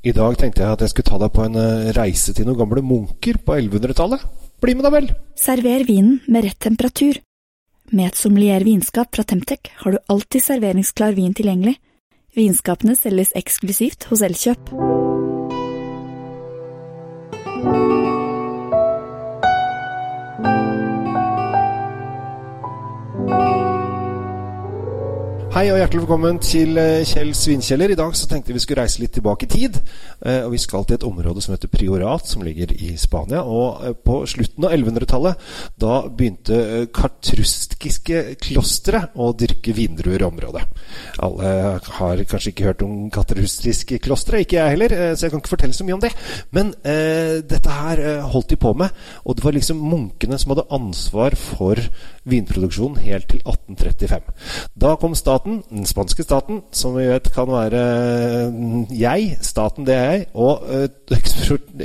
I dag tenkte jeg at jeg skulle ta deg på en eh, reise til noen gamle munker på 1100-tallet. Bli med, da vel! Server vinen med rett temperatur. Med et sommelier vinskap fra Temtec har du alltid serveringsklar vin tilgjengelig. Vinskapene selges eksklusivt hos Elkjøp. Hei og hjertelig velkommen til eh, Kjell Svinkjeller. I dag så tenkte vi skulle reise litt tilbake i tid. Eh, og Vi skal til et område som heter Priorat, som ligger i Spania. Og eh, På slutten av 1100-tallet da begynte kartruskiske klostre å dyrke vindruer i området. Alle har kanskje ikke hørt om katrustiske klostre, ikke jeg heller, så jeg kan ikke fortelle så mye om det. Men eh, dette her holdt de på med, og det var liksom munkene som hadde ansvar for vinproduksjonen helt til 1835. Da kom staten den spanske staten, som vi vet kan være mm, jeg, staten det er jeg, og uh,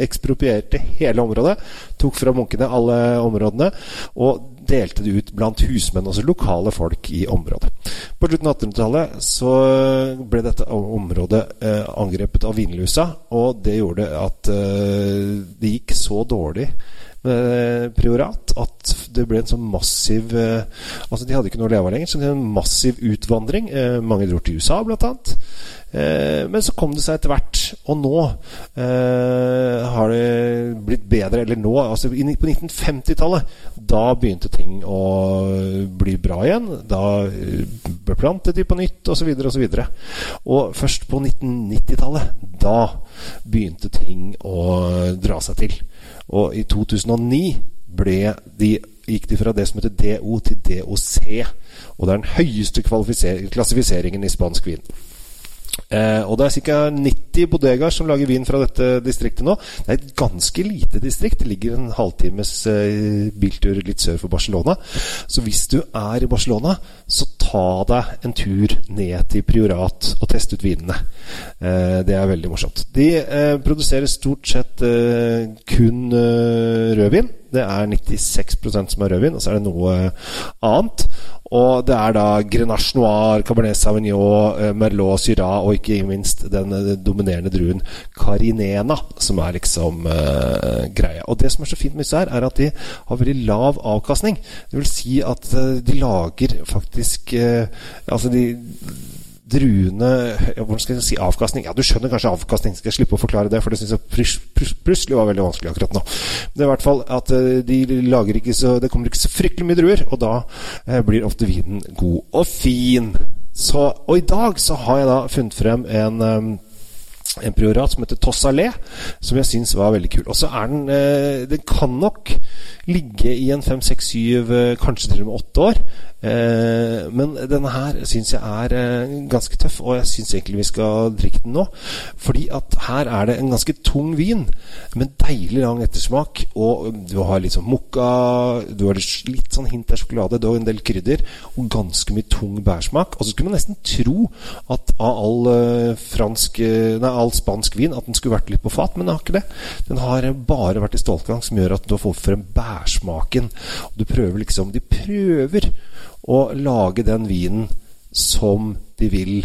eksproprierte hele området. Tok fra munkene alle områdene og delte det ut blant husmenn, altså lokale folk i området. På slutten av 1800-tallet så ble dette området uh, angrepet av vinlusa, og det gjorde at uh, det gikk så dårlig med priorat at det ble en sånn massiv eh, Altså De hadde ikke noe å leve av lenger, så det ble en massiv utvandring. Eh, mange dro til USA, blant annet. Eh, men så kom det seg etter hvert, og nå har det blitt bedre. Eller nå, altså på 1950-tallet, da begynte ting å bli bra igjen. Da beplantet de på nytt, osv., osv. Og, og først på 1990-tallet, da begynte ting å dra seg til. Og i 2009 ble de, gikk de fra det som heter DO til DOC. Og det er den høyeste klassifiseringen i spansk vin. Eh, og det er ca. 90 bodegaer som lager vin fra dette distriktet nå. Det er et ganske lite distrikt. Det ligger en halvtimes eh, biltur litt sør for Barcelona. Så hvis du er i Barcelona, så ta deg en tur ned til Priorat og test ut vinene. Eh, det er veldig morsomt. De eh, produserer stort sett eh, kun eh, rødvin. Det er 96% som er rødvin, og så er det noe annet. Og det er da Grenache Noir, Cabernet Sauvignon, eh, Merlot Syrah og ikke minst den eh, dominerende druen Carinena, som er liksom uh, greia. Og det som er så fint med disse her, er at de har veldig lav avkastning. Det vil si at de lager faktisk uh, Altså de druene Hvordan skal jeg si avkastning? Ja, du skjønner kanskje avkastning. Skal jeg slippe å forklare det, for det syns jeg plutselig var veldig vanskelig akkurat nå. Det er i hvert fall at eh, de lager ikke så Det kommer ikke så fryktelig mye druer, og da eh, blir ofte vinen god og fin. Så, og i dag så har jeg da funnet frem en um, en priorat som heter Tossalé, som jeg syns var veldig kul. Og så er den eh, Den kan nok ligge i en fem, seks, syv, kanskje til og med åtte år. Eh, men denne her syns jeg er eh, ganske tøff, og jeg syns egentlig vi skal drikke den nå. Fordi at her er det en ganske tung vin, med deilig lang ettersmak. Og du har litt sånn mokka, du har litt sånn hint av sjokolade, du en del krydder, og ganske mye tung bærsmak. Og så skulle man nesten tro at av all uh, fransk Nei, all spansk vin at den skulle vært litt på fat, men den har ikke det. Den har bare vært i stålgang, som gjør at du har fått frem bærsmaken. Og du prøver liksom De prøver å lage den vinen som de vil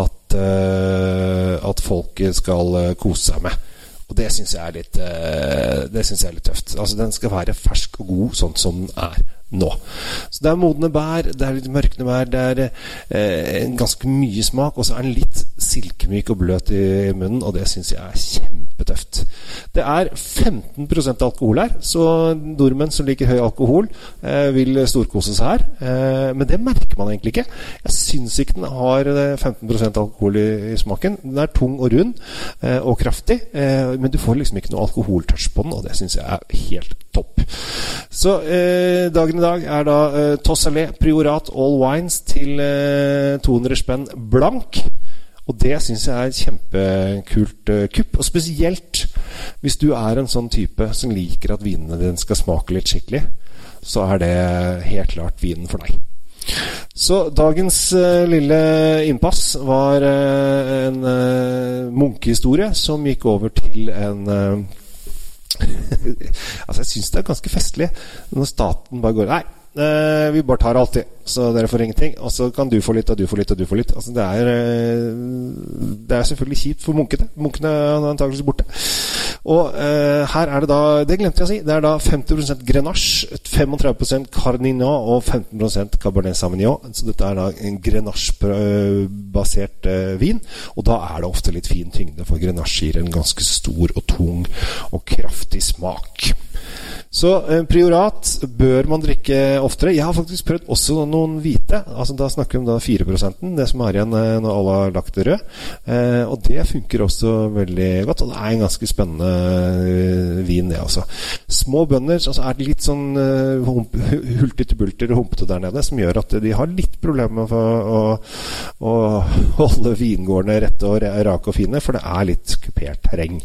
at, uh, at folk skal uh, kose seg med. Og det syns jeg, uh, jeg, er litt tøft. Altså Den skal være fersk og god sånn som den er nå. Så det er modne bær, det er litt mørkne bær, det er eh, ganske mye smak. Og så er den litt silkemyk og bløt i munnen, og det syns jeg er kjempetøft. Det er 15% alkohol her, så nordmenn som liker høy alkohol, eh, vil storkose seg her. Eh, men det merker man egentlig ikke. Jeg syns ikke den har 15 eh, alkohol i, smaken. Den er tung og rund eh, og kraftig, eh, men du får liksom ikke noe alkoholtouch på den, og det syns jeg er helt topp. Så dagen i dag er da Tossalé Priorat All Wines til 200 spenn blank. Og det syns jeg er et kjempekult uh, kupp. Og spesielt hvis du er en sånn type som liker at vinene dine skal smake litt skikkelig, så er det helt klart vinen for deg. Så dagens uh, lille innpass var uh, en munkehistorie som gikk over til en altså Jeg syns det er ganske festlig når staten bare går Nei, Eh, vi bare tar alltid, så dere får ingenting. Og så kan du få litt, og du får litt, og du får litt. Altså, det, er, eh, det er selvfølgelig kjipt for munkene. Munkene er antakeligvis borte. Og eh, her er det da Det glemte jeg å si. Det er da 50% Grenache, 35% Carnina og 15% Cabernet Sauvignon. Så dette er da en Grenache-basert eh, vin. Og da er det ofte litt fin tyngde, for Grenache gir en ganske stor og tung og kraftig smak. Så eh, priorat bør man drikke oftere. Jeg har faktisk prøvd også noen hvite. Altså Da snakker vi om da 4% det som er igjen eh, når alle har lagt det rød. Eh, og det funker også veldig godt. Og det er en ganske spennende eh, vin, det også. Små bønder så altså er det litt sånn eh, hultete bulter og humpete der nede, som gjør at de har litt problemer med å, å holde vingårdene rette og rake og fine, for det er litt kupert terreng.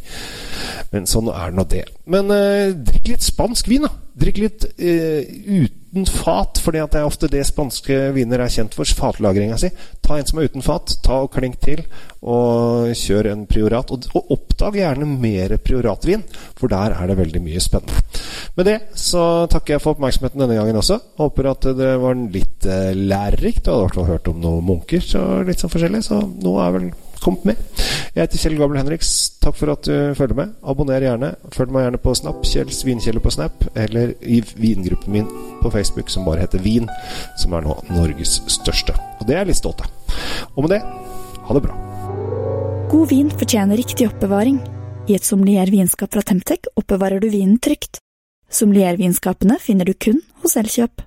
Men sånn er nå det. Men eh, drikk litt spansk vin, da. Drikk litt eh, uten fat, fordi det er ofte det spanske viner er kjent for. Fatlagringa si. Ta en som er uten fat, ta og klink til, og kjør en priorat. Og, og oppdag gjerne mer prioratvin, for der er det veldig mye spennende. Med det så takker jeg for oppmerksomheten denne gangen også. Håper at det var litt eh, lærerikt. Du hadde i hvert fall hørt om noen munker, så litt sånn forskjellig. Så nå er vel kommet med. Jeg heter Kjell Gabel Henriks. Takk for at du følger med. Abonner gjerne. Følg meg gjerne på Snap. Kjell Svinkjeller på Snap. Eller i vingruppen min på Facebook som bare heter Vin. Som er nå Norges største. Og det er jeg litt stolt av. Og med det, ha det bra. God vin fortjener riktig oppbevaring. I et sommelier vinskap fra Temtec oppbevarer du vinen trygt. Sommeliervinskapene finner du kun hos Elkjøp.